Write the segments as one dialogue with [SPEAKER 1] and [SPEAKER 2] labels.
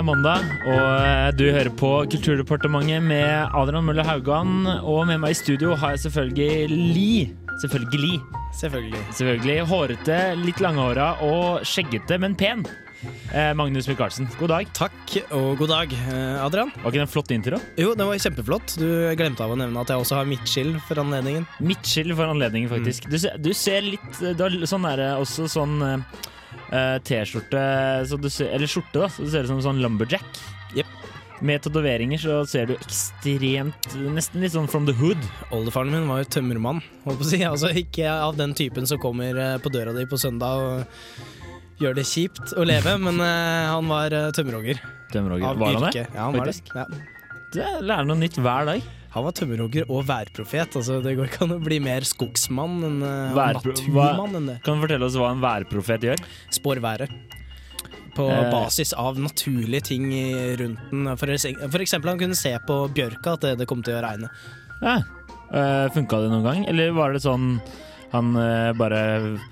[SPEAKER 1] Er mandag, og eh, du hører på Kulturdepartementet med Adrian Møller Haugan. Og med meg i studio har jeg selvfølgelig Selvfølgelig.
[SPEAKER 2] Selvfølgelig.
[SPEAKER 1] selvfølgelig Hårete, litt langhåra og skjeggete, men pen. Eh, Magnus Michaelsen, god dag.
[SPEAKER 2] Takk og god dag, eh, Adrian.
[SPEAKER 1] Var ikke det en flott intro?
[SPEAKER 2] Jo, det var kjempeflott. Du glemte av å nevne at jeg også har midtskill for anledningen.
[SPEAKER 1] Midtskill for anledningen, faktisk. Du, ser, du ser litt Du har sånn derre også sånn eh, T-skjorte så du ser, Eller skjorte, da. Så du ser ut som en sånn lumberjack.
[SPEAKER 2] Yep.
[SPEAKER 1] Med tatoveringer så ser du ekstremt Nesten litt sånn from the hood.
[SPEAKER 2] Oldefaren min var jo tømmermann, holdt på å si. Altså ikke av den typen som kommer eh, på døra di på søndag og gjør det kjipt å leve, men uh, han var tømmerhogger.
[SPEAKER 1] Tømmerhogger.
[SPEAKER 2] Av
[SPEAKER 1] Var han det?
[SPEAKER 2] Ja, han var det. Ja.
[SPEAKER 1] Det lærer noe nytt hver dag.
[SPEAKER 2] Han var tømmerhogger og værprofet. Altså, det går ikke an å bli mer skogsmann enn uh,
[SPEAKER 1] Værpro-
[SPEAKER 2] naturmann enn.
[SPEAKER 1] Kan du fortelle oss hva en værprofet gjør?
[SPEAKER 2] Spår været. På
[SPEAKER 1] Eh.
[SPEAKER 2] basis av naturlige ting rundt den. For, for eksempel han kunne se på bjørka at det, det kom til å regne.
[SPEAKER 1] Ja. Uh, Funka det noen gang, eller var det sånn han eh, bare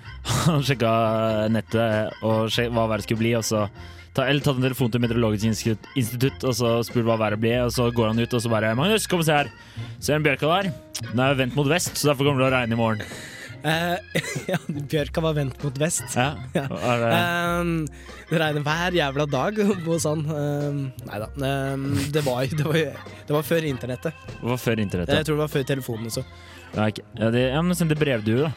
[SPEAKER 1] Han sjekka nettet og sjek, hva været skulle bli, og så ta, Eller tatt en telefon til Meteorologisk institutt, og så spurt hva været blir, og så går han ut og så bare 'Magnus, kom og se her. Ser du en bjørka der? Den er vendt mot vest, så derfor kommer det til å regne i morgen.'
[SPEAKER 2] Uh, ja, bjørka var vendt mot vest.
[SPEAKER 1] Ja.
[SPEAKER 2] Ja.
[SPEAKER 1] Er det,
[SPEAKER 2] Uh, det regner hver jævla dag hos han. Uh, nei da. Uh, det, var, det, var, det var før internettet.
[SPEAKER 1] det var før
[SPEAKER 2] Jeg tror det var før telefonen også.
[SPEAKER 1] Ja, ikke- ja, det, ja, men sendte brevduer, da.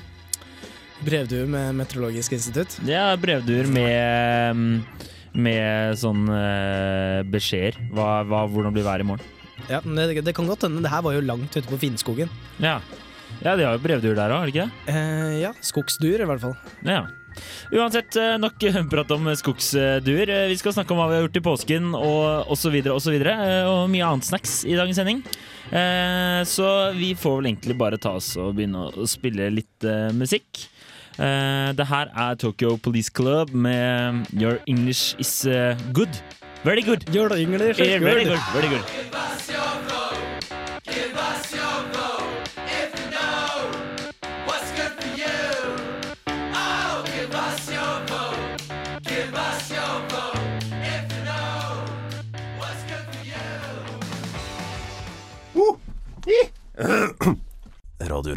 [SPEAKER 2] Brevduer med Meteorologisk institutt.
[SPEAKER 1] Ja, er brevduer med med sånn uh, beskjeder. Hva, hva, hvordan blir været i morgen.
[SPEAKER 2] Ja, det, det kan godt hende. Det her var jo langt ute på Finnskogen.
[SPEAKER 1] Ja. ja, de har jo brevduer der òg, har de ikke det?
[SPEAKER 2] Eh, ja, skogsduer i hvert fall.
[SPEAKER 1] Ja. Uansett, eh, nok prat om skogsduer. Eh, Vi skal snakke om hva vi har gjort i påsken og osv. Og, så videre, eh, og mye annet snacks i dagens sending. Eh, Så vi får vel egentlig bare ta oss og begynne å spille litt eh, musikk. Eh, Det her er Tokyo Police Club med Your English is uh, good. Very good.
[SPEAKER 2] Your English is
[SPEAKER 1] good. Very good. Very good.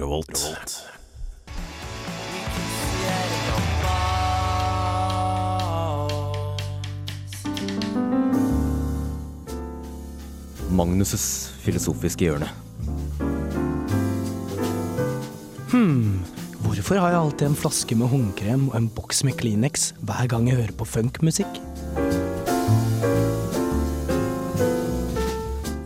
[SPEAKER 3] What's good
[SPEAKER 4] Magnus' filosofiske hjørne.
[SPEAKER 2] Hmm, hvorfor har jeg alltid en flaske med håndkrem og en boks med Kleenex hver gang jeg hører på funkmusikk?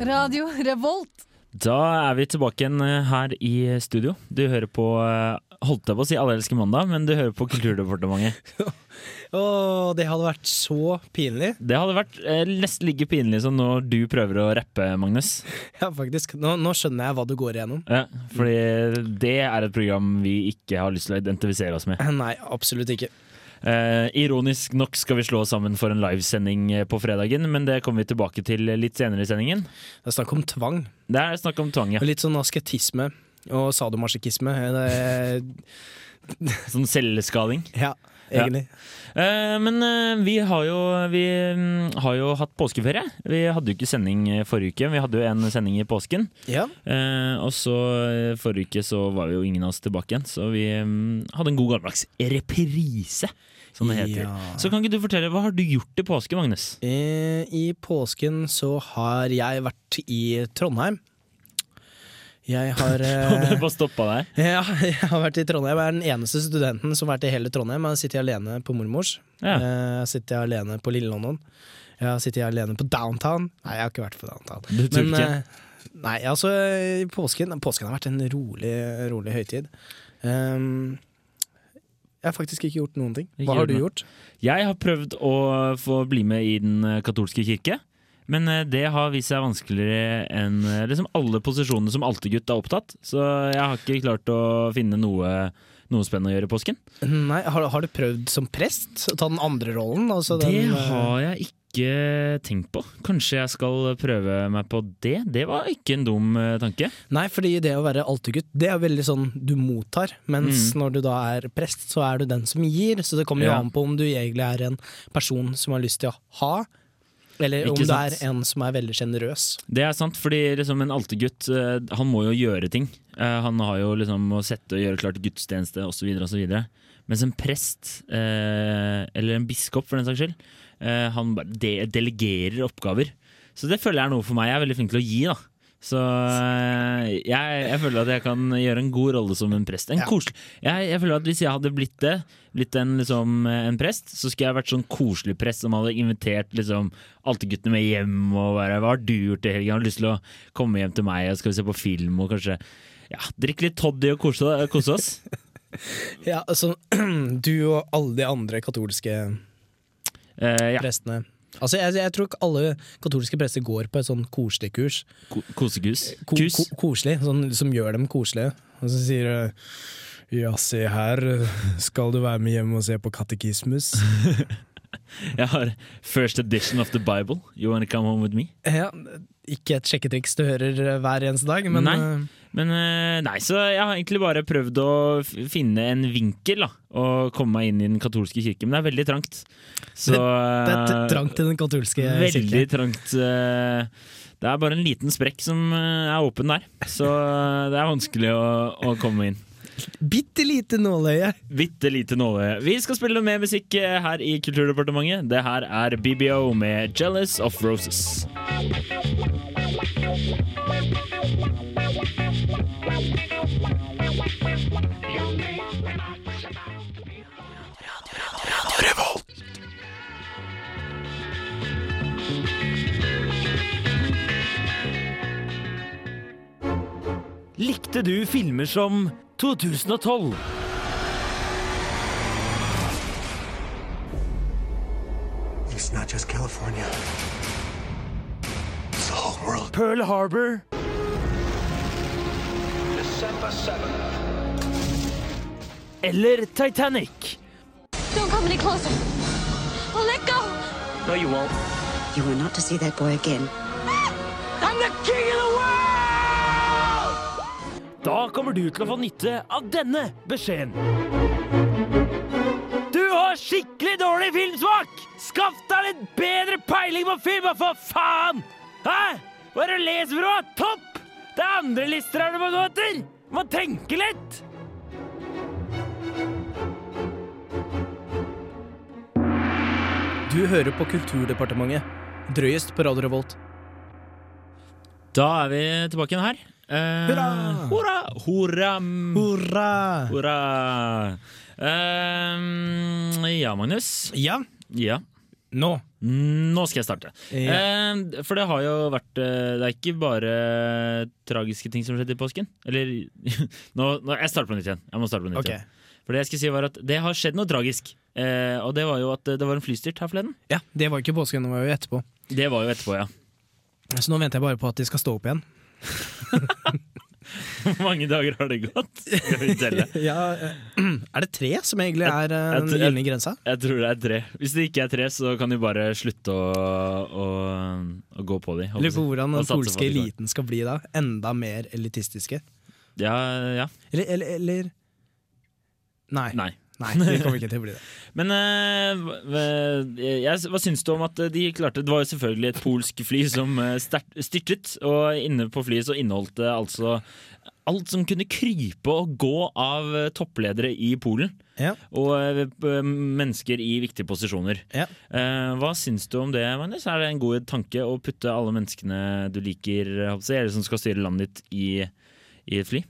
[SPEAKER 5] Radio Revolt.
[SPEAKER 1] Da er vi tilbake igjen eh, her i studio. Du hører på eh, Holdt jeg på å si Alle elsker mandag, men du hører på Kulturdepartementet.
[SPEAKER 2] Åh, det hadde vært så pinlig.
[SPEAKER 1] Det hadde vært eh, nesten like pinlig som når du prøver å rappe, Magnus.
[SPEAKER 2] Ja, faktisk. Nå, nå skjønner jeg hva du går igjennom.
[SPEAKER 1] Ja, fordi det er et program vi ikke har lyst til å identifisere oss med.
[SPEAKER 2] Nei, absolutt ikke.
[SPEAKER 1] Eh, ironisk nok skal vi slå oss sammen for en livesending eh, på fredagen, men det kommer vi tilbake til litt senere i sendingen.
[SPEAKER 2] Det er snakk om tvang.
[SPEAKER 1] Det er snakk om tvang, ja.
[SPEAKER 2] Og litt sånn asketisme og sadomasochisme.
[SPEAKER 1] Sånn selvskading.
[SPEAKER 2] ja, egentlig.
[SPEAKER 1] Eh, men eh, vi har jo Vi mm, har jo hatt påskeferie. Vi hadde jo ikke sending eh, forrige uke. Vi hadde jo en sending i påsken.
[SPEAKER 2] Ja.
[SPEAKER 1] Eh, og så eh, forrige uke så var jo ingen av oss tilbake igjen, så vi mm, hadde en god gammeldags reprise, som det heter.
[SPEAKER 2] Ja.
[SPEAKER 1] Så kan ikke du fortelle, hva har du gjort i påske, Magnus?
[SPEAKER 2] Eh, I påsken så har jeg vært i Trondheim. Jeg har
[SPEAKER 1] Og
[SPEAKER 2] eh,
[SPEAKER 1] bare stoppa deg?
[SPEAKER 2] Ja, jeg har vært i Trondheim. Jeg er den eneste studenten som har vært i hele Trondheim. Jeg har sittet alene på mormors.
[SPEAKER 1] Ja.
[SPEAKER 2] Eh, Jeg sitter alene på Lille London. Jeg har sittet alene på downtown. Nei, jeg har ikke vært på downtown.
[SPEAKER 1] Du tror ikke?
[SPEAKER 2] eh, nei, altså påsken, påsken har vært en rolig, rolig høytid. Um, jeg har faktisk ikke gjort noen ting. Hva har du gjort?
[SPEAKER 1] Jeg har prøvd å få bli med i den katolske kirke. Men eh, det har vist seg vanskeligere enn eh, liksom alle posisjonene som altergutt er opptatt. Så jeg har ikke klart å finne noe, noe spennende å gjøre i påsken.
[SPEAKER 2] Nei, har, har du prøvd som prest å ta den andre rollen? Altså den, det
[SPEAKER 1] har jeg ikke tenkt på. Kanskje jeg skal prøve meg på det? Det var ikke en dum eh, tanke.
[SPEAKER 2] Nei, fordi det å være altergutt, det er veldig sånn du mottar. Mens
[SPEAKER 1] Mm.
[SPEAKER 2] når du da er prest, så er du den som gir. Så det kommer jo
[SPEAKER 1] Ja.
[SPEAKER 2] an på om du egentlig er en person som har lyst til å ha Eller om det er en som er veldig sjenerøs.
[SPEAKER 1] Det er sant, fordi liksom en altergutt eh, Han må jo gjøre ting. Eh, Han har jo liksom å sette og gjøre klart gudstjeneste osv. osv. Mens en prest, eh, eller en biskop for den saks skyld, han bare delegerer oppgaver. Så det føler jeg er noe for meg. Jeg er veldig flink til å gi, da. Så eh, jeg, jeg føler at jeg kan gjøre en god rolle som en prest. En
[SPEAKER 2] Ja.
[SPEAKER 1] koselig jeg, jeg føler at Hvis jeg hadde blitt det, blitt en, liksom, en prest, så skulle jeg vært sånn koselig prest som hadde invitert liksom, alterguttene med hjem. Og bare, 'Hva har du gjort i helgen?' Har du lyst til å komme hjem til meg, og skal vi se på film og kanskje ja, drikke litt toddy og kose, kose oss?
[SPEAKER 2] Ja, altså, du og alle de andre katolske
[SPEAKER 1] Eh, ja,
[SPEAKER 2] prestene Altså, jeg, jeg tror ikke alle katolske prester går på et sånn koselig kurs.
[SPEAKER 1] ko kosekurs?
[SPEAKER 2] Ko
[SPEAKER 1] Kus.
[SPEAKER 2] ko koselig, sånn, som gjør dem koselige. Og så sier du ja, se her, skal du være med hjem og se på katekismus?
[SPEAKER 1] Jeg har first edition of the Bible. You wanna come home with me?
[SPEAKER 2] Ja, ikke et sjekketriks du hører eh, hver eneste dag, men
[SPEAKER 1] Nei.
[SPEAKER 2] eh,
[SPEAKER 1] Men eh, nei, så jeg har egentlig bare prøvd å finne en vinkel da, og komme meg inn i den katolske kirke, men det er veldig trangt. Så
[SPEAKER 2] det er
[SPEAKER 1] eh,
[SPEAKER 2] trangt i den katolske
[SPEAKER 1] Veldig
[SPEAKER 2] kirke.
[SPEAKER 1] trangt. eh, Det er bare en liten sprekk som er åpen der, så det er vanskelig å, å komme inn.
[SPEAKER 2] Bitte lite nåløye.
[SPEAKER 1] Bitte lite nåløye. Vi skal spille mer musikk eh, her i Kulturdepartementet. Det her er BBO med 'Jealous of Roses'. Likte du filmer som 2012?
[SPEAKER 6] It's not just California. It's the whole world.
[SPEAKER 1] Pearl Harbor?
[SPEAKER 3] December 7th.
[SPEAKER 1] Eller Titanic?
[SPEAKER 7] Don't come any closer. Oh, let go.
[SPEAKER 1] No, you won't.
[SPEAKER 8] You are not to see that boy again. Ah!
[SPEAKER 3] I'm the king of the world!
[SPEAKER 1] Da kommer du til å få nytte av denne beskjeden. Du har skikkelig dårlig filmsmak! Skaff deg litt bedre peiling på film, for faen! Hæ? Hva er det du leser fra? Topp! Det er andre lister her du må gå etter! Du må tenke litt!
[SPEAKER 2] Du hører på Kulturdepartementet. Drøyest på Radio Revolt.
[SPEAKER 1] Da er vi tilbake igjen her. Eh,
[SPEAKER 2] Hurra!
[SPEAKER 1] Hurra! Hurra!
[SPEAKER 2] Hurra!
[SPEAKER 1] Eh, ja, Magnus.
[SPEAKER 2] Ja,
[SPEAKER 1] Ja.
[SPEAKER 2] nå.
[SPEAKER 1] Nå skal jeg starte.
[SPEAKER 2] Ja.
[SPEAKER 1] Eh, for det har jo vært eh, Det er ikke bare tragiske ting som skjedde i påsken. Eller nå, nå, Jeg starter på nytt igjen. Jeg må starte på nytt
[SPEAKER 2] okay.
[SPEAKER 1] igjen. For det jeg skulle si var at det har skjedd noe tragisk. Eh, og det var jo at det var en flystyrt her forleden.
[SPEAKER 2] Ja, det var ikke påsken, det var jo etterpå.
[SPEAKER 1] Det var jo etterpå, ja.
[SPEAKER 2] Så nå venter jeg bare på at de skal stå opp igjen.
[SPEAKER 1] Hvor mange dager har det gått? Skal vi telle?
[SPEAKER 2] Ja, eh, er det tre som egentlig er eh, den gylne grensa?
[SPEAKER 1] Jeg tror det er tre. Hvis det ikke er tre, så kan de bare slutte å, å, å gå på de.
[SPEAKER 2] Lurer på hvordan den polske eliten skal bli da. Enda mer elitistiske.
[SPEAKER 1] Ja, ja.
[SPEAKER 2] Eller, eller, eller Nei.
[SPEAKER 1] Nei.
[SPEAKER 2] Nei, det kommer ikke til å bli det.
[SPEAKER 1] Men eh, jeg, hva syns du om at de klarte Det var jo selvfølgelig et polsk fly som eh, styrtet, og inne på flyet så inneholdt det altså alt som kunne krype og gå av eh, toppledere i Polen.
[SPEAKER 2] Ja.
[SPEAKER 1] Og mennesker i viktige posisjoner.
[SPEAKER 2] Ja.
[SPEAKER 1] Hva syns du om det, Magnus? Er det en god tanke å putte alle menneskene du liker, eller som skal styre landet ditt, i, i et fly?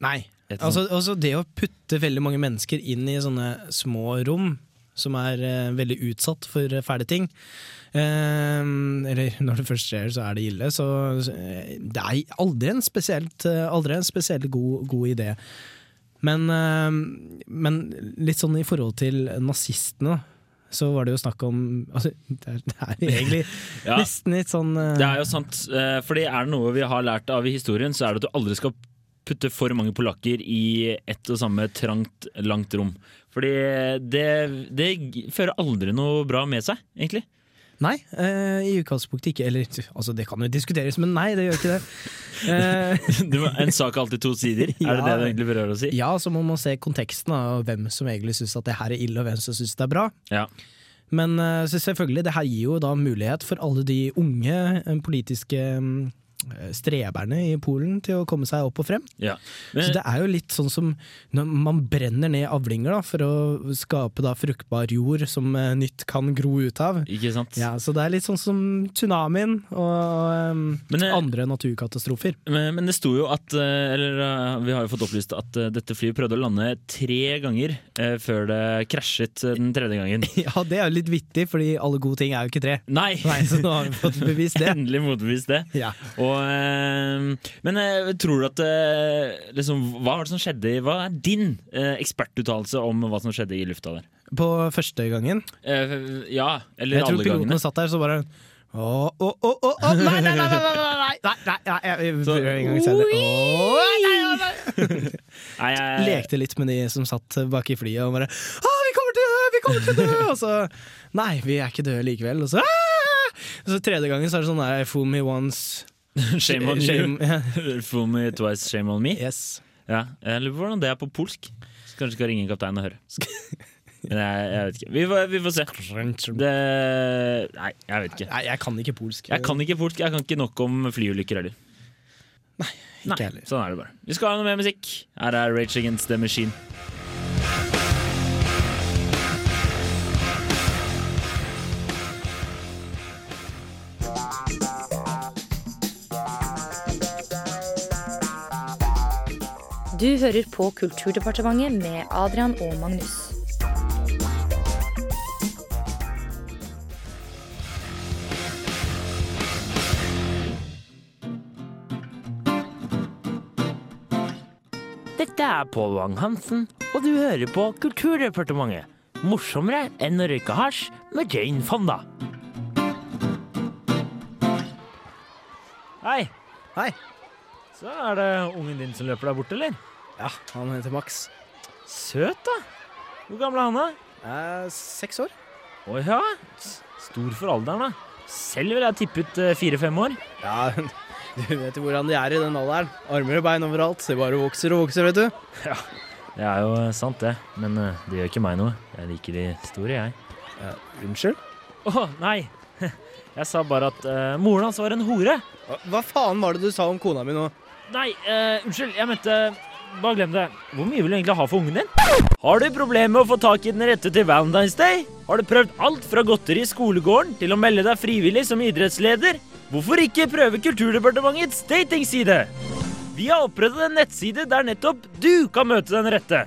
[SPEAKER 2] Nei. Altså, altså det å putte veldig mange mennesker inn i sånne små rom som er eh, veldig utsatt for eh, fæle ting eh, Eller når det først skjer, så er det ille. Så eh, det er aldri en spesielt, eh, aldri en spesielt god, god idé. Men, eh, men litt sånn i forhold til nazistene, så var det jo snakk om altså, Det er, det er egentlig
[SPEAKER 1] Ja.
[SPEAKER 2] nesten litt sånn
[SPEAKER 1] Det er jo sant, fordi er det noe vi har lært av i historien, så er det at du aldri skal putte for mange polakker i ett og samme trangt, langt rom. Fordi det, det fører aldri noe bra med seg, egentlig.
[SPEAKER 2] Nei, eh, i utgangspunktet ikke. Eller altså, det kan jo diskuteres, men nei, det gjør ikke det. Eh,
[SPEAKER 1] en sak har alltid to sider, er det
[SPEAKER 2] Ja.
[SPEAKER 1] det du egentlig prøver å si?
[SPEAKER 2] ja, så må man se konteksten av hvem som egentlig syns at det her er ille, og hvem som syns det er bra.
[SPEAKER 1] Ja.
[SPEAKER 2] Men eh, så selvfølgelig, det her gir jo da mulighet for alle de unge eh, politiske mm, streberne i Polen til å komme seg opp og frem.
[SPEAKER 1] Ja.
[SPEAKER 2] Så det er jo litt sånn som når man brenner ned avlinger da, for å skape da fruktbar jord som eh, nytt kan gro ut av.
[SPEAKER 1] ikke sant?
[SPEAKER 2] Ja, Så det er litt sånn som tsunamien og um,
[SPEAKER 1] Men, eh,
[SPEAKER 2] andre naturkatastrofer.
[SPEAKER 1] Men, men det sto jo at eh, Eller eh, vi har jo fått opplyst at eh, dette flyet prøvde å lande tre ganger eh, før det krasjet eh, den tredje gangen.
[SPEAKER 2] Ja, det er jo litt vittig, fordi alle gode ting er jo ikke tre.
[SPEAKER 1] Nei!
[SPEAKER 2] Nei, Så nå har vi fått bevist det.
[SPEAKER 1] Endelig motbevist det.
[SPEAKER 2] Ja.
[SPEAKER 1] Og, og, men tror du at liksom, Hva var det som skjedde? Hva er din ekspertuttalelse om hva som skjedde i lufta der?
[SPEAKER 2] På første gangen?
[SPEAKER 1] ja, eller
[SPEAKER 2] alle gangene.
[SPEAKER 1] Jeg
[SPEAKER 2] tror
[SPEAKER 1] piloten
[SPEAKER 2] satt der, så bare Åh, åh, åh, åh, nei, nei, nei, nei, nei, nei, nei, jeg prøver en gang senere. nei,
[SPEAKER 1] jeg...
[SPEAKER 2] Lekte litt med de som satt bak i flyet og bare Å, vi kommer til å dø, vi kommer til å dø! Og så Nei, vi er ikke døde likevel. Og så, og så tredje gangen så er det sånn der Fool me once,
[SPEAKER 1] Shame on you. Fool me twice, shame on me.
[SPEAKER 2] Yes.
[SPEAKER 1] Ja, jeg lurer på hvordan det er på polsk. Så kanskje skal ringe kapteinen og høre. Men jeg, vet ikke. Vi får, vi får se. Det, nei, jeg vet ikke.
[SPEAKER 2] Nei, jeg kan ikke polsk.
[SPEAKER 1] Jeg kan ikke polsk. Jeg kan ikke nok om flyulykker heller.
[SPEAKER 2] ikke heller.
[SPEAKER 1] Sånn er det bare. Vi skal ha noe mer musikk. Her er Rage Against the Machine.
[SPEAKER 9] Du hører på Kulturdepartementet med Adrian og Magnus.
[SPEAKER 10] Dette er Pål Wang-Hansen, og du hører på Kulturdepartementet. Morsommere enn å røyke hasj med Jane Fonda.
[SPEAKER 1] Hei!
[SPEAKER 2] Hei.
[SPEAKER 1] Så er det ungen din som løper der borte, eller?
[SPEAKER 2] Ja, han heter Max.
[SPEAKER 1] Søt, da. Hvor gammel er han, da?
[SPEAKER 2] Er seks år.
[SPEAKER 1] Å ja. Stor for alderen, da. Selv ville jeg tippet ut fire-fem år.
[SPEAKER 2] Ja, du vet jo hvordan de er i den alderen. Armer og bein overalt. Det bare vokser og vokser, vet du.
[SPEAKER 1] Ja, Det er jo eh, sant, det. Men eh, det gjør ikke meg noe. Jeg liker de store, jeg.
[SPEAKER 2] Unnskyld?
[SPEAKER 1] Å, nei! Jeg sa bare at uh, moren hans var en hore.
[SPEAKER 2] Hva faen var det du sa om kona mi nå?
[SPEAKER 1] Nei, uh, unnskyld. Jeg mente Bare glem det. Hvor mye vil du egentlig ha for ungen din? Har du problemer med å få tak i den rette til Valentine's Day? Har du prøvd alt fra godteri i skolegården til å melde deg frivillig som idrettsleder? Hvorfor ikke prøve Kulturdepartementets datingside? Vi har opprettet en nettside der nettopp du kan møte den rette.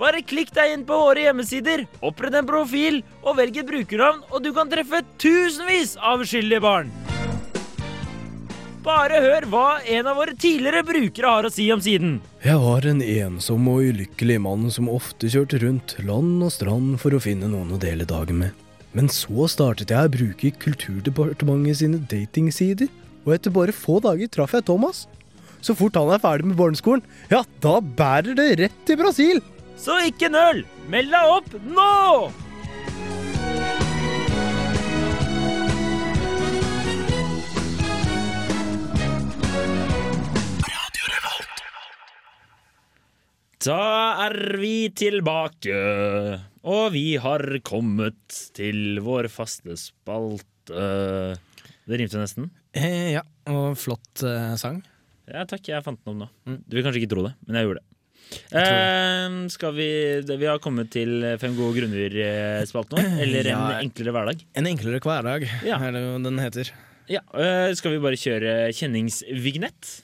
[SPEAKER 1] Bare klikk deg inn på våre hjemmesider, opprett en profil og velg et brukernavn, og du kan treffe tusenvis av uskyldige barn. Bare hør hva en av våre tidligere brukere har å si om siden.
[SPEAKER 2] Jeg var en ensom og ulykkelig mann som ofte kjørte rundt land og strand for å finne noen å dele dagen med. Men så startet jeg å bruke Kulturdepartementet sine datingsider, og etter bare få dager traff jeg Thomas. Så fort han er ferdig med barneskolen, ja, da bærer det rett til Brasil!
[SPEAKER 1] Så ikke nøl! Meld deg opp nå! Da er vi tilbake, og vi har kommet til vår faste spalte. Det rimte nesten.
[SPEAKER 2] Eh, ja, og flott eh, sang.
[SPEAKER 1] Ja, takk. Jeg fant den om nå. Du vil kanskje ikke tro det, men jeg gjorde det.
[SPEAKER 2] Jeg jeg.
[SPEAKER 1] Eh, skal vi, det- vi har kommet til Fem gode grunner-spalten vår. Eller
[SPEAKER 2] Ja.
[SPEAKER 1] En enklere hverdag.
[SPEAKER 2] En enklere hverdag,
[SPEAKER 1] Ja.
[SPEAKER 2] er det jo den heter.
[SPEAKER 1] Ja, eh, Skal vi bare kjøre kjenningsvignett?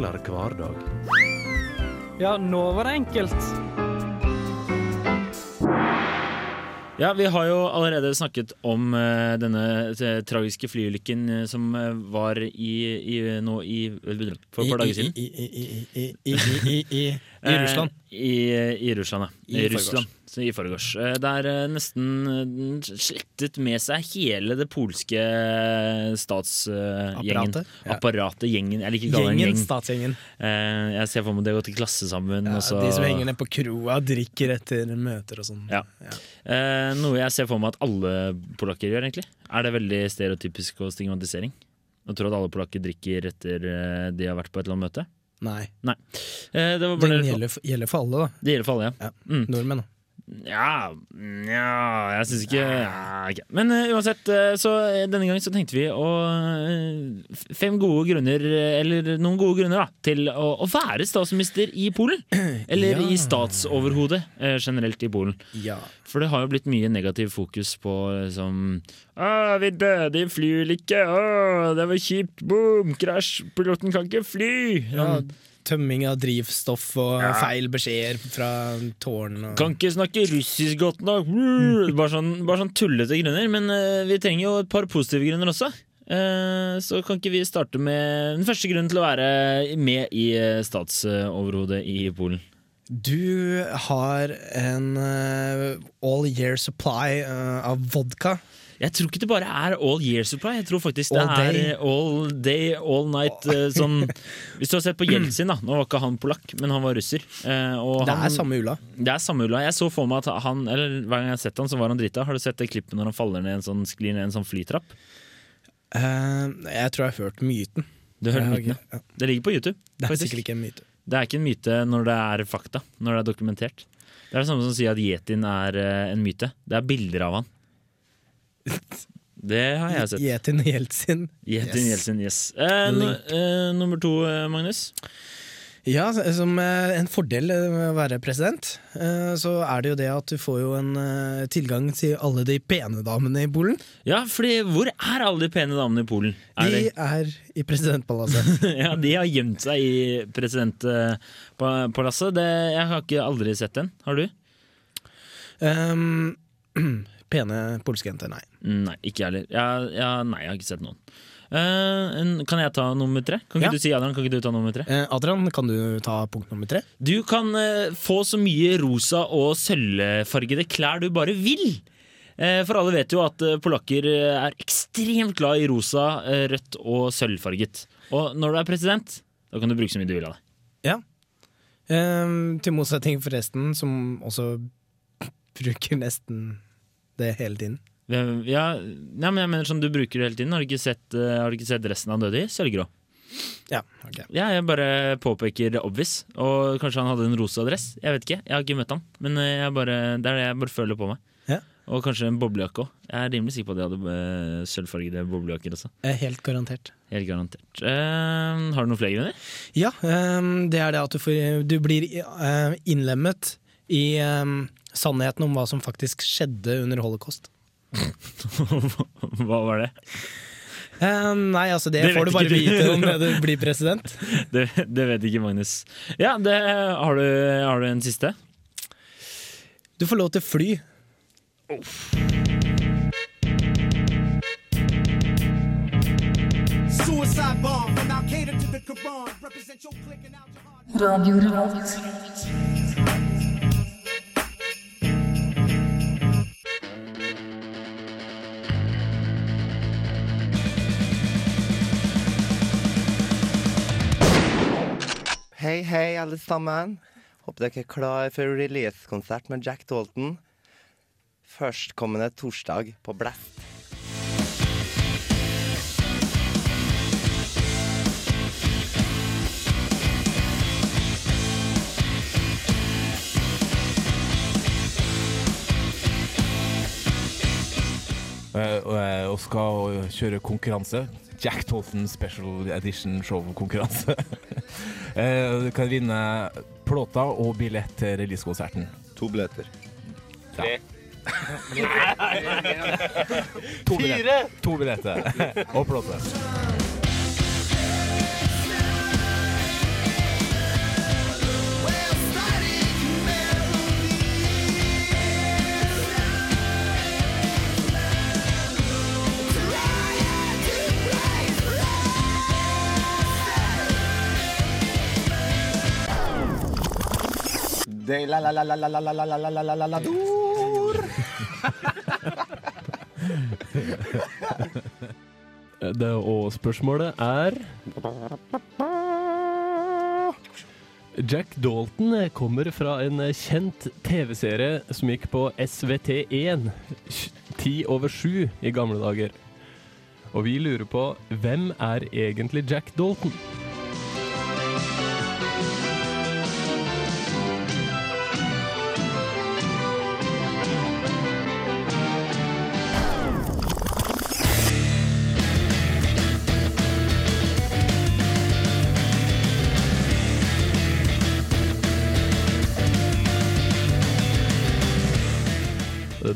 [SPEAKER 4] enklere hverdag.
[SPEAKER 2] Ja, nå var det enkelt.
[SPEAKER 1] Ja, Vi har jo allerede snakket om uh, denne eh, tragiske flyulykken eh, som uh, var i, i, nå i For et par dager siden.
[SPEAKER 2] I, i, i Russland.
[SPEAKER 1] I, Russland, ja.
[SPEAKER 2] I
[SPEAKER 1] Russland. I forgårs. Eh, Der eh, nesten eh, slettet med seg hele det polske statsgjengen.
[SPEAKER 2] Apparatet, ja.
[SPEAKER 1] Apparatet, gjengen. Jeg liker ikke å kalle det en
[SPEAKER 2] Gjengen,
[SPEAKER 1] gjeng.
[SPEAKER 2] statsgjengen.
[SPEAKER 1] Jeg ser for meg det gått til klasse sammen.
[SPEAKER 2] Ja,
[SPEAKER 1] og så,
[SPEAKER 2] De som henger ned på kroa, drikker etter møter og sånn.
[SPEAKER 1] Ja. Noe jeg ser for meg at alle polakker gjør, egentlig. Er det veldig stereotypisk og stigmatisering? Å tro at alle polakker drikker etter de har vært på et eller annet møte?
[SPEAKER 2] Nei.
[SPEAKER 1] Eh, det var
[SPEAKER 2] Det gjelder, for- gjelder for alle, da.
[SPEAKER 1] Det gjelder for alle, ja.
[SPEAKER 2] Ja.
[SPEAKER 1] Mm.
[SPEAKER 2] Nordmenn. da.
[SPEAKER 1] Ja, ja jeg syns ikke ja, okay. Men uh, uansett, uh, så eh, denne gangen så tenkte vi å uh, Fem gode grunner, eller noen gode grunner, da, til å, å være statsminister i Polen. Eller
[SPEAKER 2] Ja.
[SPEAKER 1] i statsoverhodet generelt i Polen.
[SPEAKER 2] Ja.
[SPEAKER 1] For det har jo blitt mye negativ fokus på liksom Å, vi døde i flyulykke! Å, det var kjipt! Boom! Krasj! Piloten kan ikke fly!
[SPEAKER 2] ja.
[SPEAKER 1] Sånn.
[SPEAKER 2] Tømming av drivstoff og
[SPEAKER 1] Ja.
[SPEAKER 2] feil beskjeder fra tårn. Og...
[SPEAKER 1] Kan ikke snakke russisk godt nok! Bare sånn, bare sånn tullete grunner. Men uh, vi trenger jo et par positive grunner også. Uh, så kan ikke vi starte med den første grunnen til å være med i eh, statsoverhodet i Polen?
[SPEAKER 2] Du har en uh, all year supply av vodka.
[SPEAKER 1] Jeg tror ikke det bare er all year supply. Jeg tror faktisk det
[SPEAKER 2] All
[SPEAKER 1] er
[SPEAKER 2] day.
[SPEAKER 1] all day, all night. Oh. Sånn, hvis du har sett på Jeltsin, da. Nå var ikke han polakk, men han var russer. Eh,
[SPEAKER 2] Det
[SPEAKER 1] han,
[SPEAKER 2] er samme ula.
[SPEAKER 1] Det er samme ula. Jeg så for meg at han Eller hver gang jeg har sett han, så var han drita. Har du sett det klippet når han faller ned en sånn, sklir ned en sånn flytrapp?
[SPEAKER 2] Uh, jeg tror jeg har hørt myten.
[SPEAKER 1] Du
[SPEAKER 2] har
[SPEAKER 1] myten,
[SPEAKER 2] ikke-
[SPEAKER 1] ja. Det ligger på YouTube.
[SPEAKER 2] Det er
[SPEAKER 1] faktisk.
[SPEAKER 2] sikkert ikke en myte.
[SPEAKER 1] Det er ikke en myte når det er fakta. Når det er dokumentert. Det er det samme som å si at yetien er en myte. Det er bilder av han. Det har jeg sett.
[SPEAKER 2] Yetin Jeltsin.
[SPEAKER 1] Yetin
[SPEAKER 2] Yes.
[SPEAKER 1] Jeltsin, yes. Eh, eh, nummer to, eh, Magnus.
[SPEAKER 2] Ja, som eh, en fordel eh, med å være president, eh, så er det jo det at du får jo en eh, tilgang til alle de pene damene i Polen.
[SPEAKER 1] Ja, fordi hvor er alle de pene damene i Polen? Er
[SPEAKER 2] De
[SPEAKER 1] de,
[SPEAKER 2] er i presidentpalasset.
[SPEAKER 1] ja, de har gjemt seg i presidentpalasset. Det, jeg har ikke aldri sett den. Har du?
[SPEAKER 2] um, pene polske jenter, nei.
[SPEAKER 1] Nei, ikke jeg heller. Ja, nei, jeg har ikke sett noen. Uh, kan jeg ta nummer tre? Kan ikke
[SPEAKER 2] Ja.
[SPEAKER 1] du si Adrian, kan ikke du ta nummer tre?
[SPEAKER 2] Uh, Adrian, kan du ta punkt nummer tre?
[SPEAKER 1] Du kan uh, få så mye rosa og sølvfargede klær du bare vil. For alle vet jo at polakker er ekstremt glad i rosa, rødt og sølvfarget. Og når du er president, da kan du bruke så mye du vil av det.
[SPEAKER 2] Ja. Til motsetning for resten, som også bruker nesten det hele tiden.
[SPEAKER 1] Ja, ja, men jeg mener sånn, Du bruker det hele tiden. Har du ikke sett, uh, har du ikke sett resten av Døde i? Sølvgrå.
[SPEAKER 2] Ja, ok.
[SPEAKER 1] Ja, jeg bare påpeker det obvious. Og kanskje han hadde en rosa dress. Jeg vet ikke, jeg har ikke møtt han. Men eh, jeg bare, det er det jeg bare føler på meg.
[SPEAKER 2] Ja.
[SPEAKER 1] Og kanskje en boblejakke òg. Jeg er rimelig sikker på at de hadde eh, sølvfargede boblejakker også.
[SPEAKER 2] Helt garantert.
[SPEAKER 1] Helt garantert. Uh, har du noen flere grunner?
[SPEAKER 2] Ja, um, det er det at du, får, du blir innlemmet i um, sannheten om hva som faktisk skjedde under holocaust.
[SPEAKER 1] Hva var det?
[SPEAKER 2] Uh, nei, altså det,
[SPEAKER 1] Det
[SPEAKER 2] får du bare vite om når du blir president.
[SPEAKER 1] det? Det vet ikke Magnus. Ja, det, har, du, har du en siste?
[SPEAKER 2] Du får lov til fly.
[SPEAKER 3] Oh. Radio, from
[SPEAKER 11] Hei, hei, alle sammen. Håper dere er klar for release-konsert med Jack Dalton. Førstkommende torsdag på Blast.
[SPEAKER 12] Eh, og, eh, og skal kjøre konkurranse. Jack Tolton Special Edition Show-konkurranse. Eh, Du kan vinne plåter og billett til releasekonserten.
[SPEAKER 11] To billetter.
[SPEAKER 12] Tre. To billetter. To billetter. og plåte.
[SPEAKER 11] De la la la la la la la la la la la la dor.
[SPEAKER 13] Det, og spørsmålet er Jack Dalton kommer fra en kjent TV-serie som gikk på SVT1 ti over sju i gamle dager. Og vi lurer på hvem er egentlig Jack Dalton?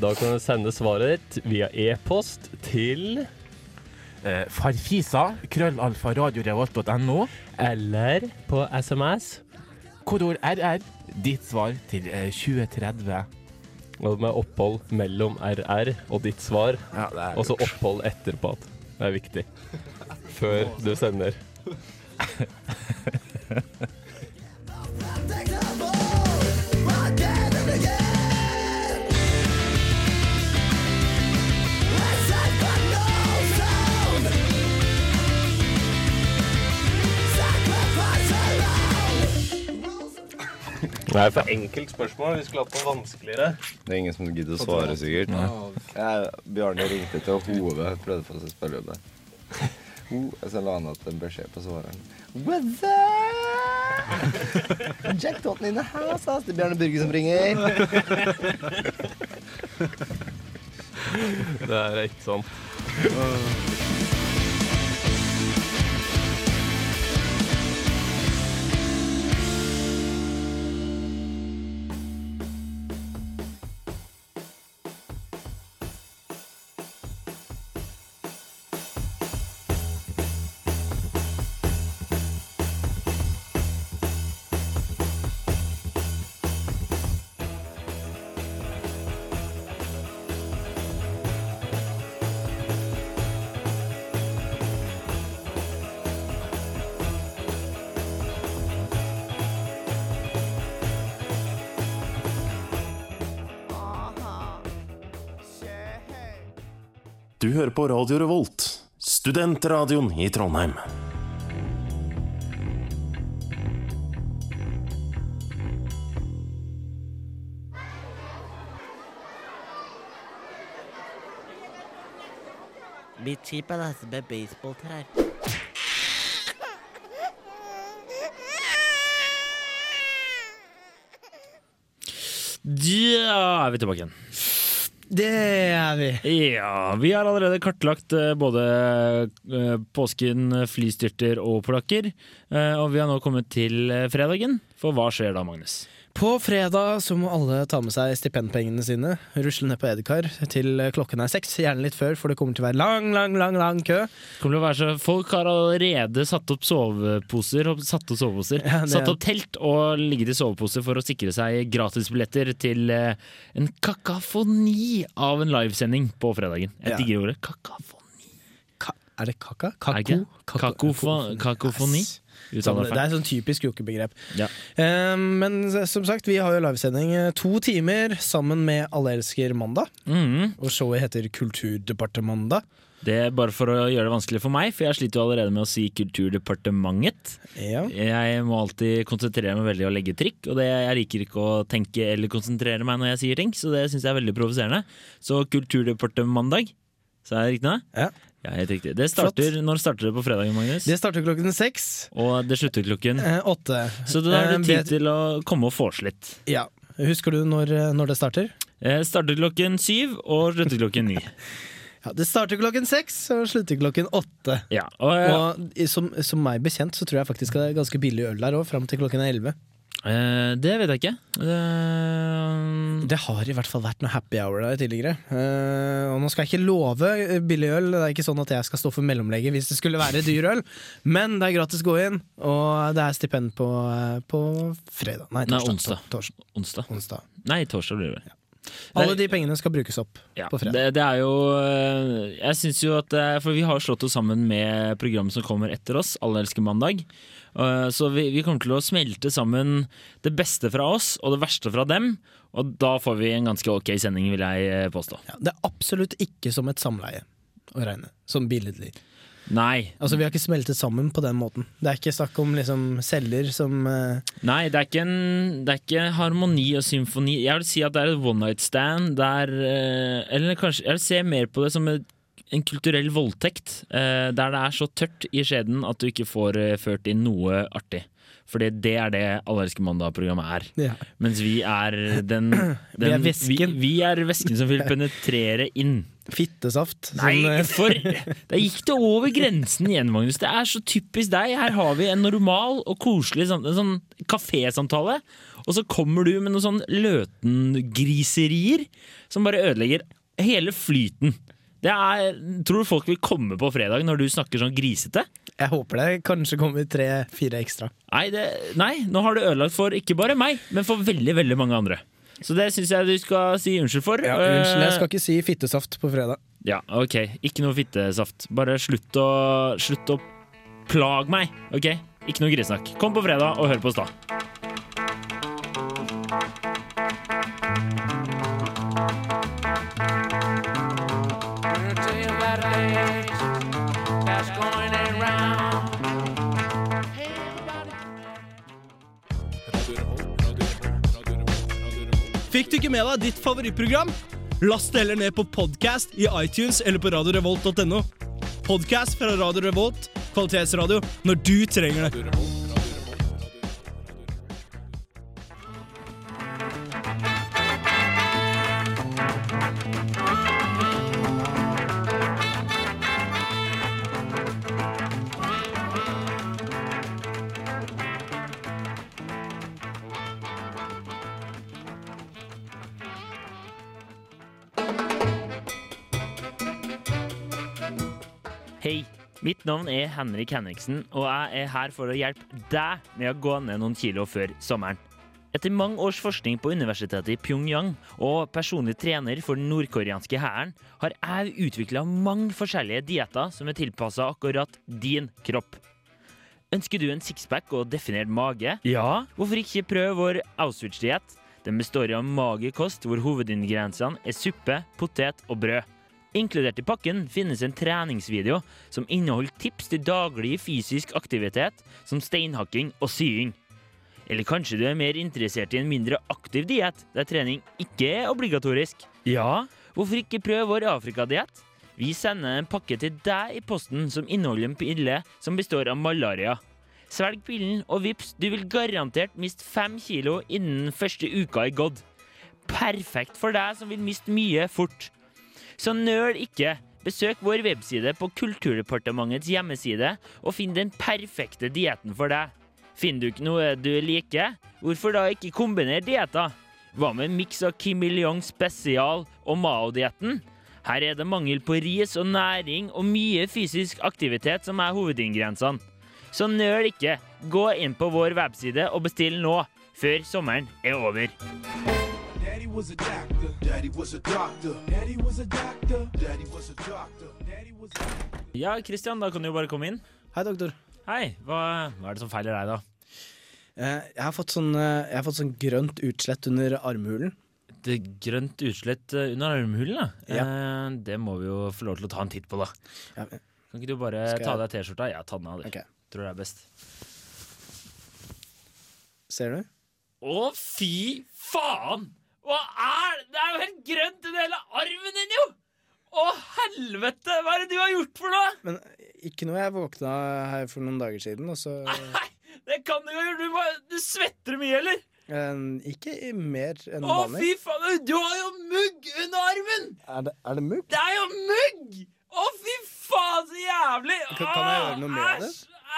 [SPEAKER 13] Da kan du sende svaret ditt via e-post til
[SPEAKER 12] Eh, farfisa, krøllalfa, radiorevolt.no.
[SPEAKER 13] Eller på SMS.
[SPEAKER 12] Kodord RR. Ditt svar til eh, 2030.
[SPEAKER 13] Og med opphold mellom RR og ditt svar.
[SPEAKER 12] Ja,
[SPEAKER 13] og så opphold etterpå. Det er viktig. Før du sender. Er for enkelt spørsmål. Vi skulle hatt noe vanskeligere.
[SPEAKER 11] Det er ingen som gidder å svare, sikkert. Jeg, Bjarne ringte til Hove, prøvde for å spørre om det. Og så la han igjen en beskjed på svareren. What's up? Jack Totten in the house, ass. Det er Bjarne Burge som ringer.
[SPEAKER 13] Det er ikke sånn.
[SPEAKER 14] Du hører på Radio Revolt, studentradioen i Trondheim.
[SPEAKER 10] Litt kjip er det med baseballtrær.
[SPEAKER 1] Ja, er vi tilbake igjen.
[SPEAKER 2] Det er vi.
[SPEAKER 1] Ja, vi har allerede kartlagt eh, både eh, påsken, flystyrter og polakker. Eh, Og vi har nå kommet til fredagen. For hva skjer da, Magnus?
[SPEAKER 2] På fredag så må alle ta med seg stipendpengene sine, rusle ned på Edekar til klokken er seks. Gjerne litt før, for det kommer til å være lang, lang, lang lang kø.
[SPEAKER 1] Kommer til å være så, folk har allerede satt opp soveposer, satt opp, soveposer.
[SPEAKER 2] Ja, er...
[SPEAKER 1] satt opp telt og ligget i soveposer for å sikre seg gratisbilletter til eh, en kakafoni av en livesending på fredagen. Jeg
[SPEAKER 2] Ja.
[SPEAKER 1] digger ordet kakafoni.
[SPEAKER 2] Ka er det kaka?
[SPEAKER 1] Kako? det? Kakofo- kakofoni?
[SPEAKER 2] Sånn, det er sånn typisk jokebegrep.
[SPEAKER 1] Ja.
[SPEAKER 2] Eh, men som sagt, vi har jo livesending eh, to timer sammen med Alle elsker mandag.
[SPEAKER 1] Mm.
[SPEAKER 2] Og showet heter Kulturdepartementet.
[SPEAKER 1] Det er bare for å gjøre det vanskelig for meg, for jeg sliter jo allerede med å si Kulturdepartementet.
[SPEAKER 2] Ja.
[SPEAKER 1] Jeg må alltid konsentrere meg veldig og legge trikk, og det, jeg liker ikke å tenke eller konsentrere meg når jeg sier ting, så det syns jeg er veldig provoserende. Så Kulturdepartementet, sa jeg riktig nå?
[SPEAKER 2] Ja.
[SPEAKER 1] Ja, helt riktig. Det starter, når starter det på fredagen, Magnus?
[SPEAKER 2] Det starter klokken seks.
[SPEAKER 1] Og det slutter klokken
[SPEAKER 2] Eh, åtte.
[SPEAKER 1] Så da er
[SPEAKER 2] du
[SPEAKER 1] det
[SPEAKER 2] bet-
[SPEAKER 1] tid til å komme og vorse litt.
[SPEAKER 2] Ja. Husker du når, eh, når det starter?
[SPEAKER 1] Eh, starter klokken syv og slutter klokken ni.
[SPEAKER 2] Ja, Det starter klokken seks og slutter klokken åtte.
[SPEAKER 1] Ja, og, eh,
[SPEAKER 2] Og som, som meg bekjent så tror jeg faktisk det er ganske billig øl der òg, fram til klokken er elleve.
[SPEAKER 1] Eh, det vet jeg ikke. Det,
[SPEAKER 2] Det har i hvert fall vært noe happy hour der tidligere. Eh, og nå skal jeg ikke love eh, billig øl, det er ikke sånn at jeg skal stå for mellomlegget hvis det skulle være dyr øl, men det er gratis å gå inn, og det er stipend på, eh, på fredag. Nei,
[SPEAKER 1] Nei, onsdag.
[SPEAKER 2] Torsdag.
[SPEAKER 1] onsdag.
[SPEAKER 2] onsdag.
[SPEAKER 1] Nei, torsdag blir det vel.
[SPEAKER 2] Alle de pengene skal brukes opp
[SPEAKER 1] Ja,
[SPEAKER 2] på fredag.
[SPEAKER 1] det, det er jo øh, Jeg syns jo at For vi har slått oss sammen med programmet som kommer etter oss, Alle elsker mandag. Øh, Så vi, vi kommer til å smelte sammen det beste fra oss og det verste fra dem. Og da får vi en ganske ok sending, vil jeg eh, påstå.
[SPEAKER 2] Ja, det er absolutt ikke som et samleie å regne, som billedlig.
[SPEAKER 1] Nei.
[SPEAKER 2] Altså, Vi har ikke smeltet sammen på den måten. Det er ikke snakk om liksom, celler som uh...
[SPEAKER 1] Nei, det er, ikke en, det er ikke harmoni og symfoni. Jeg vil si at det er et one night stand Det er, uh, Eller kanskje Jeg vil se mer på det som et en kulturell voldtekt, eh, der det er så tørt i skjeden at du ikke får eh, ført inn noe artig. Fordi det er det Allerske mandag-programmet er.
[SPEAKER 2] Ja.
[SPEAKER 1] Mens vi er den, den
[SPEAKER 2] Vi er væsken.
[SPEAKER 1] Vi, vi er væsken som vil penetrere inn
[SPEAKER 2] Fittesaft.
[SPEAKER 1] Nei, for Der gikk det over grensen igjen, Magnus. Det er så typisk deg. Her har vi en normal og koselig sånn, en sånn kafésamtale, og så kommer du med noen sånn løtengriserier som bare ødelegger hele flyten. Det er, tror du folk vil komme på fredag når du snakker sånn grisete?
[SPEAKER 2] Jeg håper det kanskje kommer tre-fire ekstra.
[SPEAKER 1] Nei, det, nei, nå har du ødelagt for ikke bare meg, men for veldig, veldig mange andre. Så det syns jeg du skal si unnskyld for.
[SPEAKER 2] Ja, unnskyld, jeg
[SPEAKER 1] Eh,
[SPEAKER 2] skal ikke si fittesaft på fredag.
[SPEAKER 1] Ja, ok. Ikke noe fittesaft. Bare slutt å, slutt å plage meg, ok? Ikke noe grisnakk. Kom på fredag og hør på oss da.
[SPEAKER 15] Fikk du ikke med deg ditt favorittprogram? Last det heller ned på podcast i iTunes eller på radiorevolt.no. Podcast fra Radio Revolt, kvalitetsradio, når du trenger det.
[SPEAKER 1] Hei, mitt navn er Henrik Henriksen, og jeg er her for å hjelpe deg med å gå ned noen kilo før sommeren. Etter mange års forskning på universitetet i Pyongyang og personlig trener for den nordkoreanske hæren, har jeg utvikla mange forskjellige dietter som er tilpassa akkurat din kropp. Ønsker du en sixpack og definert mage? Ja, hvorfor ikke prøve vår Auschwitz-diett? Den består av mager kost hvor hovedingrediensene er suppe, potet og brød. Inkludert i pakken finnes en treningsvideo som inneholder tips til daglig fysisk aktivitet, som steinhakking og sying. Eller kanskje du er mer interessert i en mindre aktiv diett, der trening ikke er obligatorisk? Ja, hvorfor ikke prøve vår Afrikadiett? Vi sender en pakke til deg i posten som inneholder en pille som består av malaria. Svelg pillen, og vips, du vil garantert miste fem kilo innen første uka i gått. Perfekt for deg som vil miste mye fort. Så nøl ikke. Besøk vår webside på Kulturdepartementets hjemmeside og finn den perfekte dietten for deg. Finner du ikke noe du liker, hvorfor da ikke kombinere dietter? Hva med en miks av Kim Il-jong spesial og Mao-dietten? Her er det mangel på ris og næring og mye fysisk aktivitet som er hovedingrediensene. Så nøl ikke. Gå inn på vår webside og bestill nå, før sommeren er over.
[SPEAKER 3] Daddy was a doctor. Daddy was a doctor. Daddy was a doctor. Daddy was a doctor. Daddy was a
[SPEAKER 1] Ja, Christian, da kan du jo bare komme inn.
[SPEAKER 2] Hei, doktor.
[SPEAKER 1] Hei, hva, hva er det som feiler deg, da?
[SPEAKER 2] Eh, Jeg har fått sånn, eh, jeg har fått sånn grønt utslett under armhulen.
[SPEAKER 1] Det grønt utslett eh, under armhulen, da.
[SPEAKER 2] Ja.
[SPEAKER 1] Eh, det må vi jo få lov til å ta en titt på, da.
[SPEAKER 2] Ja,
[SPEAKER 1] Kan ikke du bare
[SPEAKER 2] Skal
[SPEAKER 1] ta av deg T-skjorta? Ja, ta den av, du. Tror det er best.
[SPEAKER 2] Ser du?
[SPEAKER 1] Å, fy faen! Hva er det? Det er jo helt grønt under hele armen din, jo! Å, helvete! Hva er det du har gjort for noe?
[SPEAKER 2] Men ikke noe jeg våkna her for noen dager siden, og så
[SPEAKER 1] Det kan du ha gjort. Du, du svetter mye, eller?
[SPEAKER 2] eh, Ikke mer enn
[SPEAKER 1] Å,
[SPEAKER 2] vanlig.
[SPEAKER 1] fy faen! Du har jo mugg under armen!
[SPEAKER 2] Er det, er det mugg?
[SPEAKER 1] Det er jo mugg! Å, fy faen, så jævlig!
[SPEAKER 2] Kan, kan jeg gjøre noe med det?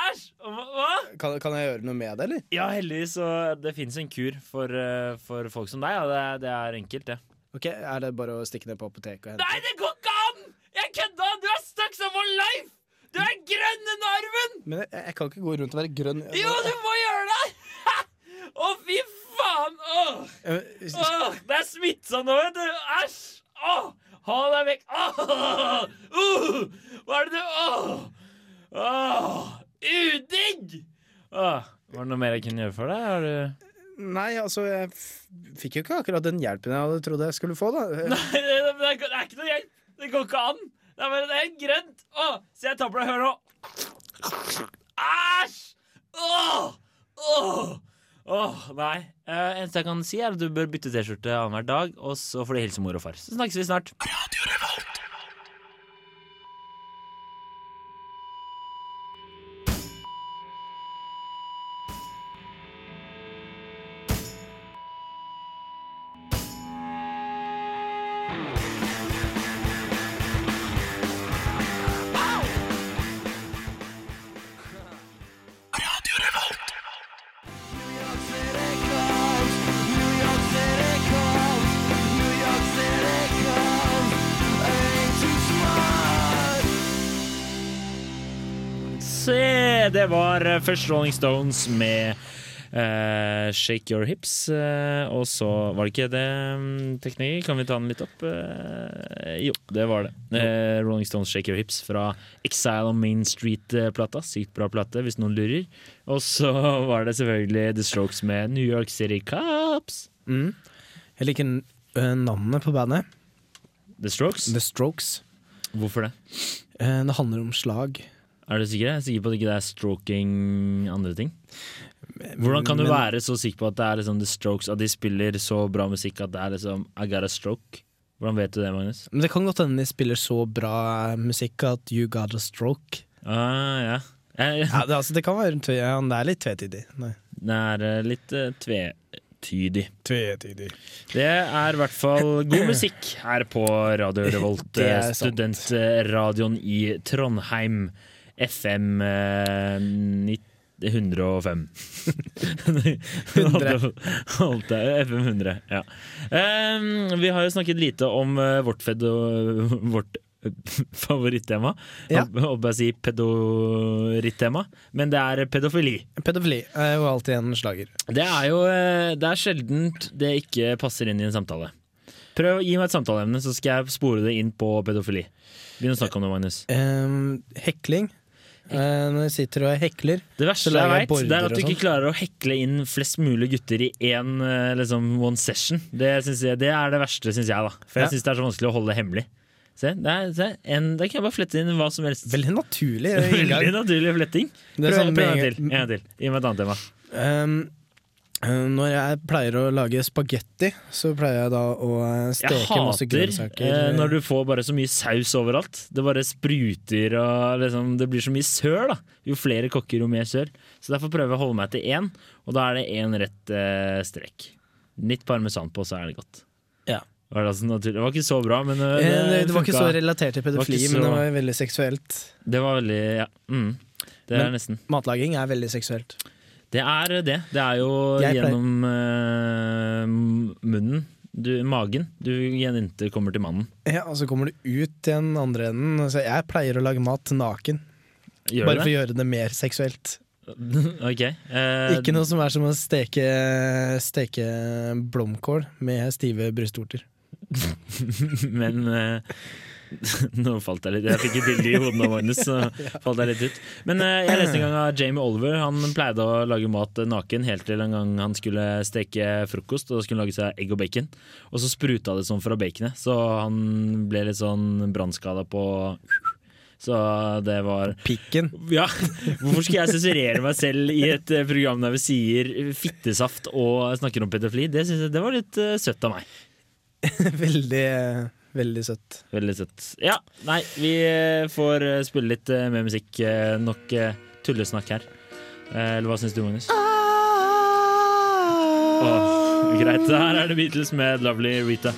[SPEAKER 1] Æsj! Hva?
[SPEAKER 2] Kan, kan jeg gjøre noe med det, eller?
[SPEAKER 1] Ja, heldigvis Og det fins en kur for, eh, for folk som deg. Ja. Det, det er enkelt, det.
[SPEAKER 2] Ok, Er det bare å stikke ned på apoteket og hente?
[SPEAKER 1] Nei, det går ikke an! Jeg kødda! Du er stuck som for life! Du er grønn under armen!
[SPEAKER 2] Men jeg, jeg kan ikke gå rundt og være grønn.
[SPEAKER 1] Jo, du må gjøre det! Å, fy faen! Åh. Åh, det er smittsomt nå, vet du. Æsj! Åh, Ha deg vekk! Åh. Uh, hva er det du Åh. Åh. Udigg! Åh. Var det noe mer jeg kunne gjøre for deg? Har du
[SPEAKER 2] Nei, altså, jeg f- fikk jo ikke akkurat den hjelpen jeg hadde trodd jeg skulle få, da.
[SPEAKER 1] Nei, det, det, det, er, det er ikke noe hjelp. Det går ikke an. Det er, bare, det er grønt. Åh, se, jeg tapper deg Hør nå. Æsj! Åh! Åh! Åh, nei. Eh, eneste jeg kan si, er at du bør bytte T-skjorte annenhver dag, og så får du hilse mor og far. Så snakkes vi snart. Det var eh, først Rolling Stones med Uh, Shake Your Hips. Uh, og så var det ikke det um, tekniker? Kan vi ta den litt opp? Uh, jo, det var det. Rolling Stones Shake Your Hips fra Exile on Main Street-plata. Sykt bra plate, hvis noen lurer. Og så var det selvfølgelig The Strokes med New York City Cops.
[SPEAKER 2] Mm. Jeg liker navnet på bandet.
[SPEAKER 1] The Strokes?
[SPEAKER 2] The Strokes.
[SPEAKER 1] Hvorfor det?
[SPEAKER 2] Det handler om slag.
[SPEAKER 1] Er du sikker? Jeg er sikker på at det ikke er stroking andre ting? Hvordan kan du
[SPEAKER 2] Men-
[SPEAKER 1] være så sikker på at det er liksom The Strokes At de spiller så bra musikk at det er liksom I got a stroke? Hvordan vet du det, Magnus?
[SPEAKER 2] Men det kan godt hende de spiller så bra musikk at you got a stroke.
[SPEAKER 1] Ah, ja. Jeg,
[SPEAKER 2] Ja, det, altså, det kan være ja, det er litt tvetydig. Nei.
[SPEAKER 1] Det er eh, litt uh, tvetydig.
[SPEAKER 2] Tvetydig.
[SPEAKER 1] Det er i hvert fall god musikk her på Radio Revolt, eh, studentradioen i Trondheim. FM eh, 90 105.
[SPEAKER 2] 100.
[SPEAKER 1] Holdt jeg- FM 100, ja. Um, vi har jo snakket lite om uh, vårt, fedo, vårt eh, favorittema.
[SPEAKER 2] Ja.
[SPEAKER 1] Håper jeg sier pedorittema, men det er pedofili.
[SPEAKER 2] Pedofili er jo alltid en slager.
[SPEAKER 1] Det er jo eh, Det er sjeldent det ikke passer inn i en samtale. Prøv å gi meg et samtaleemne, så skal jeg spore det inn på pedofili. Begynn å snakke om det, Magnus.
[SPEAKER 2] Um, hekling. Eh, når jeg sitter og hekler
[SPEAKER 1] Det verste jeg vet, det er at du ikke
[SPEAKER 2] sånn.
[SPEAKER 1] klarer å hekle inn flest mulig gutter i én eh, liksom, one session. Det, jeg, det er det verste, syns jeg. da For jeg
[SPEAKER 2] Ja.
[SPEAKER 1] syns det er så vanskelig å holde det hemmelig. Se, det er, se en, Der kan jeg bare flette inn hva som helst.
[SPEAKER 2] Veldig naturlig
[SPEAKER 1] Veldig naturlig fletting.
[SPEAKER 2] Det
[SPEAKER 1] Prøv,
[SPEAKER 2] sånn
[SPEAKER 1] prøv en gang til. Gi meg et annet tema.
[SPEAKER 2] Um, når jeg pleier å lage spagetti, så pleier jeg da å eh, steke masse grønnsaker.
[SPEAKER 1] Jeg eh, når du får bare så mye saus overalt. Det bare spruter og liksom, det blir så mye søl. da Jo flere kokker, jo mer søl. Så derfor prøver jeg å holde meg til én, og da er det én rett eh, strekk. Litt parmesan på, så er det godt.
[SPEAKER 2] Ja.
[SPEAKER 1] Var det, altså det var ikke så bra, men det,
[SPEAKER 2] Eh, det, det var ikke så relatert til
[SPEAKER 1] var
[SPEAKER 2] pedofili,
[SPEAKER 1] ikke
[SPEAKER 2] men det var veldig seksuelt.
[SPEAKER 1] Det var veldig Ja. Mm. Det er nesten.
[SPEAKER 2] Matlaging er veldig seksuelt.
[SPEAKER 1] Det er det. Det er jo
[SPEAKER 2] Jeg
[SPEAKER 1] gjennom uh, munnen. Du, magen. Du jenter kommer til mannen.
[SPEAKER 2] Ja, Og så kommer du ut til den andre enden. Altså, jeg pleier å lage mat naken.
[SPEAKER 1] Gjør
[SPEAKER 2] bare
[SPEAKER 1] det?
[SPEAKER 2] for å gjøre det mer seksuelt.
[SPEAKER 1] ok. Uh,
[SPEAKER 2] Ikke noe som er som å steke, steke blomkål med stive brystvorter.
[SPEAKER 1] Men eh, Nå falt jeg litt Jeg fikk et bilde i hodet av Magnus, så falt jeg litt ut. Men eh, jeg leste en gang av Jamie Oliver. Han pleide å lage mat eh, naken helt til en gang han skulle steke frokost. Og skulle lage seg egg og bacon. Og så spruta det sånn fra baconet, så han ble litt sånn brannskada på så det var
[SPEAKER 2] Pikken?
[SPEAKER 1] Ja. Hvorfor skal jeg sensurere meg selv i et eh, program der vi sier fittesaft og snakker om pedofili? Det, jeg, det var litt søtt av meg.
[SPEAKER 2] veldig, veldig søtt.
[SPEAKER 1] Veldig søtt. Ja, nei, vi eh, får eh, spille litt eh, mer musikk. Nok tullesnakk her. Eller hva syns du, Magnus? Oh, greit. Her er det Beatles med Lovely Rita.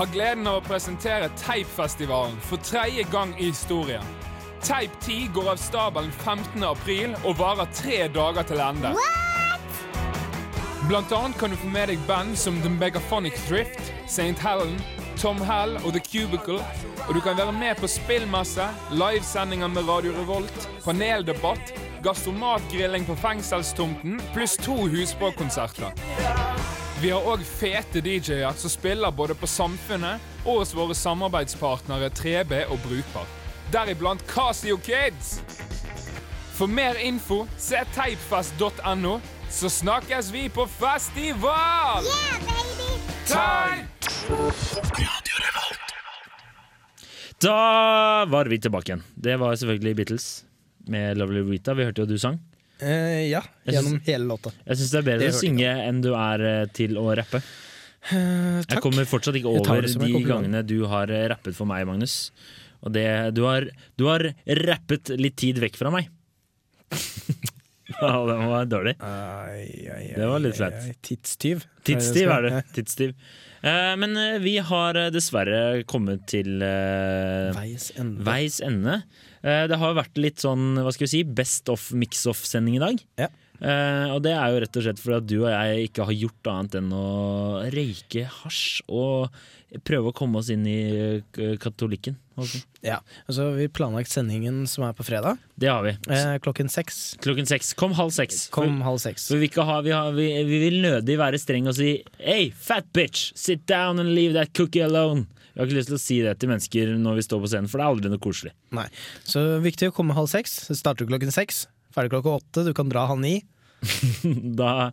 [SPEAKER 16] Har gleden av å presentere Teipfestivalen for tredje gang i historien. Teip 10 går av stabelen 15. april og varer tre dager til ende. Blant annet kan du få med deg band som The Megaphonic Thrift, St. Helen, Tom Hell og The Cubicle. Og du kan være med på spillmesse, livesendinger med Radio Revolt, paneldebatt, gastromatgrilling på fengselstomten, pluss to husbråkonserter. Vi har òg fete DJ-er som spiller både på Samfunnet og hos våre samarbeidspartnere 3B og Brukbar. Deriblant Casio Kids. For mer info, se teipfest.no, så snakkes vi på festival! Teip!
[SPEAKER 1] Da var vi tilbake igjen. Det var selvfølgelig Beatles med Lovely Rita. Vi hørte jo du sang.
[SPEAKER 2] Eh, ja,
[SPEAKER 1] Jeg
[SPEAKER 2] gjennom hele låta.
[SPEAKER 1] Jeg syns det er bedre
[SPEAKER 2] Det
[SPEAKER 1] å synge enn du er eh, til å rappe.
[SPEAKER 2] Eh,
[SPEAKER 1] Jeg kommer fortsatt ikke over de gangene du har eh, rappet for meg, Magnus. Og det, du, har, du har rappet litt tid vekk fra meg. Ja, den var dårlig. Det var litt flaut.
[SPEAKER 2] Tidstyv.
[SPEAKER 1] Tidstyv er det. Tidstyv. Eh, men vi har dessverre kommet til eh,
[SPEAKER 2] Veis ende.
[SPEAKER 1] veis ende. Eh, det har vært litt sånn, hva skal vi si, best of mix-off-sending i dag. Eh, og det er jo rett og slett fordi at du og jeg ikke har gjort annet enn å røyke hasj og prøve å komme oss inn i eh, katolikken. Altså.
[SPEAKER 2] Ja, altså Vi planlagt sendingen som er på fredag.
[SPEAKER 1] Det har vi.
[SPEAKER 2] Eh, klokken seks.
[SPEAKER 1] Klokken seks. Kom halv seks.
[SPEAKER 2] Kom
[SPEAKER 1] For-
[SPEAKER 2] halv seks.
[SPEAKER 1] Vi, ha, vi, har, vi, vi vil nødig være streng og si Hey, fat bitch, sit down and leave that cookie alone. Vi har ikke lyst til å si det til mennesker når vi står på scenen, for det er aldri noe koselig.
[SPEAKER 2] Nei. Så viktig å komme halv seks. Det starter klokken seks. Ferdig klokka åtte. Du kan dra halv ni.
[SPEAKER 1] da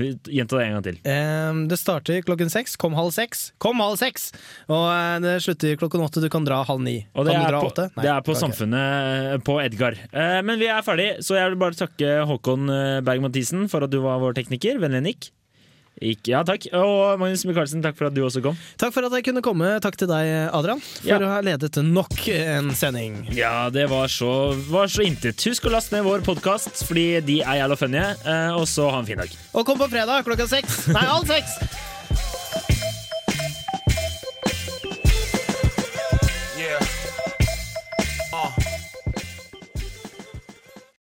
[SPEAKER 1] Gjenta det en gang til.
[SPEAKER 2] Um, det starter klokken seks. Kom halv seks. Kom halv seks! Og eh, det slutter klokken åtte. Du kan dra halv ni.
[SPEAKER 1] Og det er, på?
[SPEAKER 2] Nei,
[SPEAKER 1] det er på. Samfunnet ikke. på Edgar. Uh, Men vi er ferdig, så jeg vil bare takke Håkon eh, Berg-Mathisen for at du var vår tekniker. Vennlig nikk. Ikke, ja, takk. Og Magnus Michaelsen, takk for at du også kom.
[SPEAKER 2] Takk for at jeg kunne komme. Takk til deg, Adrian, for
[SPEAKER 1] Ja.
[SPEAKER 2] å ha ledet nok en sending.
[SPEAKER 1] Ja, det var så, var så intet. Husk å laste ned vår podkast, fordi de er jævla funny. eh, Og så ha en fin dag.
[SPEAKER 2] Og kom på fredag klokka seks! Nei, halv seks!